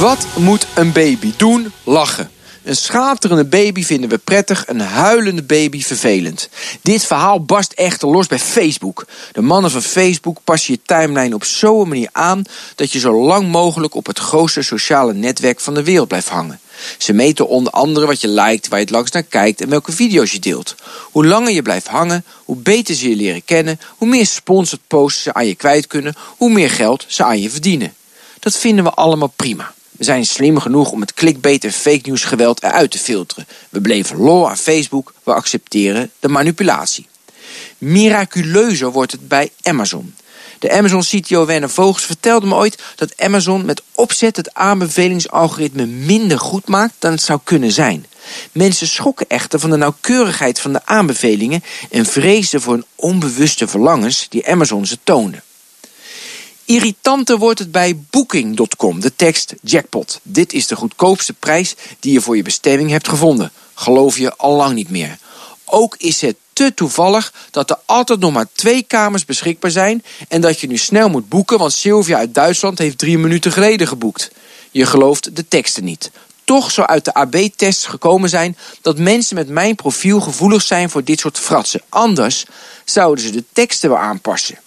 Wat moet een baby doen? Lachen. Een schaterende baby vinden we prettig, een huilende baby vervelend. Dit verhaal barst echter los bij Facebook. De mannen van Facebook passen je timeline op zo'n manier aan dat je zo lang mogelijk op het grootste sociale netwerk van de wereld blijft hangen. Ze meten onder andere wat je liked, waar je het langs naar kijkt en welke video's je deelt. Hoe langer je blijft hangen, hoe beter ze je leren kennen, hoe meer sponsored posts ze aan je kwijt kunnen, hoe meer geld ze aan je verdienen. Dat vinden we allemaal prima. We zijn slim genoeg om het clickbait en fake news geweld eruit te filteren. We bleven lol aan Facebook, we accepteren de manipulatie. Miraculeuzer wordt het bij Amazon. De Amazon-CTO Werner Vogels vertelde me ooit dat Amazon met opzet het aanbevelingsalgoritme minder goed maakt dan het zou kunnen zijn. Mensen schokken echter van de nauwkeurigheid van de aanbevelingen en vreesden voor een onbewuste verlangens die Amazon ze toonde. Irritanter wordt het bij Booking.com. De tekst jackpot. Dit is de goedkoopste prijs die je voor je bestemming hebt gevonden. Geloof je al lang niet meer. Ook is het te toevallig dat er altijd nog maar twee kamers beschikbaar zijn en dat je nu snel moet boeken, want Sylvia uit Duitsland heeft drie minuten geleden geboekt. Je gelooft de teksten niet. Toch zou uit de AB-tests gekomen zijn dat mensen met mijn profiel gevoelig zijn voor dit soort fratsen. Anders zouden ze de teksten wel aanpassen.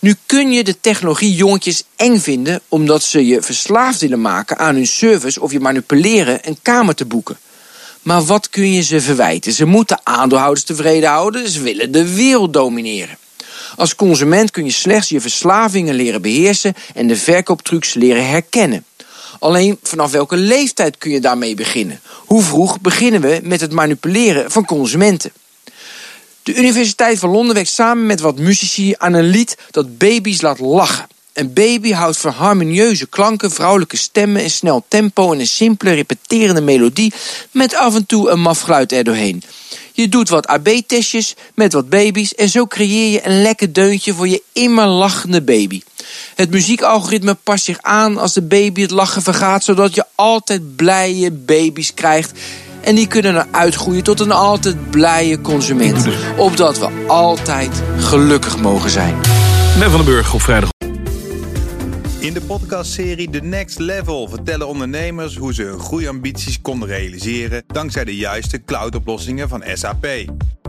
Nu kun je de technologie jongetjes eng vinden omdat ze je verslaafd willen maken aan hun service of je manipuleren een kamer te boeken. Maar wat kun je ze verwijten? Ze moeten aandeelhouders tevreden houden, ze willen de wereld domineren. Als consument kun je slechts je verslavingen leren beheersen en de verkooptrucs leren herkennen. Alleen vanaf welke leeftijd kun je daarmee beginnen? Hoe vroeg beginnen we met het manipuleren van consumenten? De Universiteit van Londen werkt samen met wat muzici aan een lied dat baby's laat lachen. Een baby houdt van harmonieuze klanken, vrouwelijke stemmen, een snel tempo en een simpele repeterende melodie met af en toe een maf geluid erdoorheen. Je doet wat AB-testjes met wat baby's en zo creëer je een lekker deuntje voor je immer lachende baby. Het muziekalgoritme past zich aan als de baby het lachen vergaat, zodat je altijd blije baby's krijgt en die kunnen dan uitgroeien tot een altijd blije consument. Opdat we altijd gelukkig mogen zijn. Ben van den Burg op vrijdag. In de podcastserie The Next Level vertellen ondernemers hoe ze hun groeiambities konden realiseren dankzij de juiste cloudoplossingen van SAP.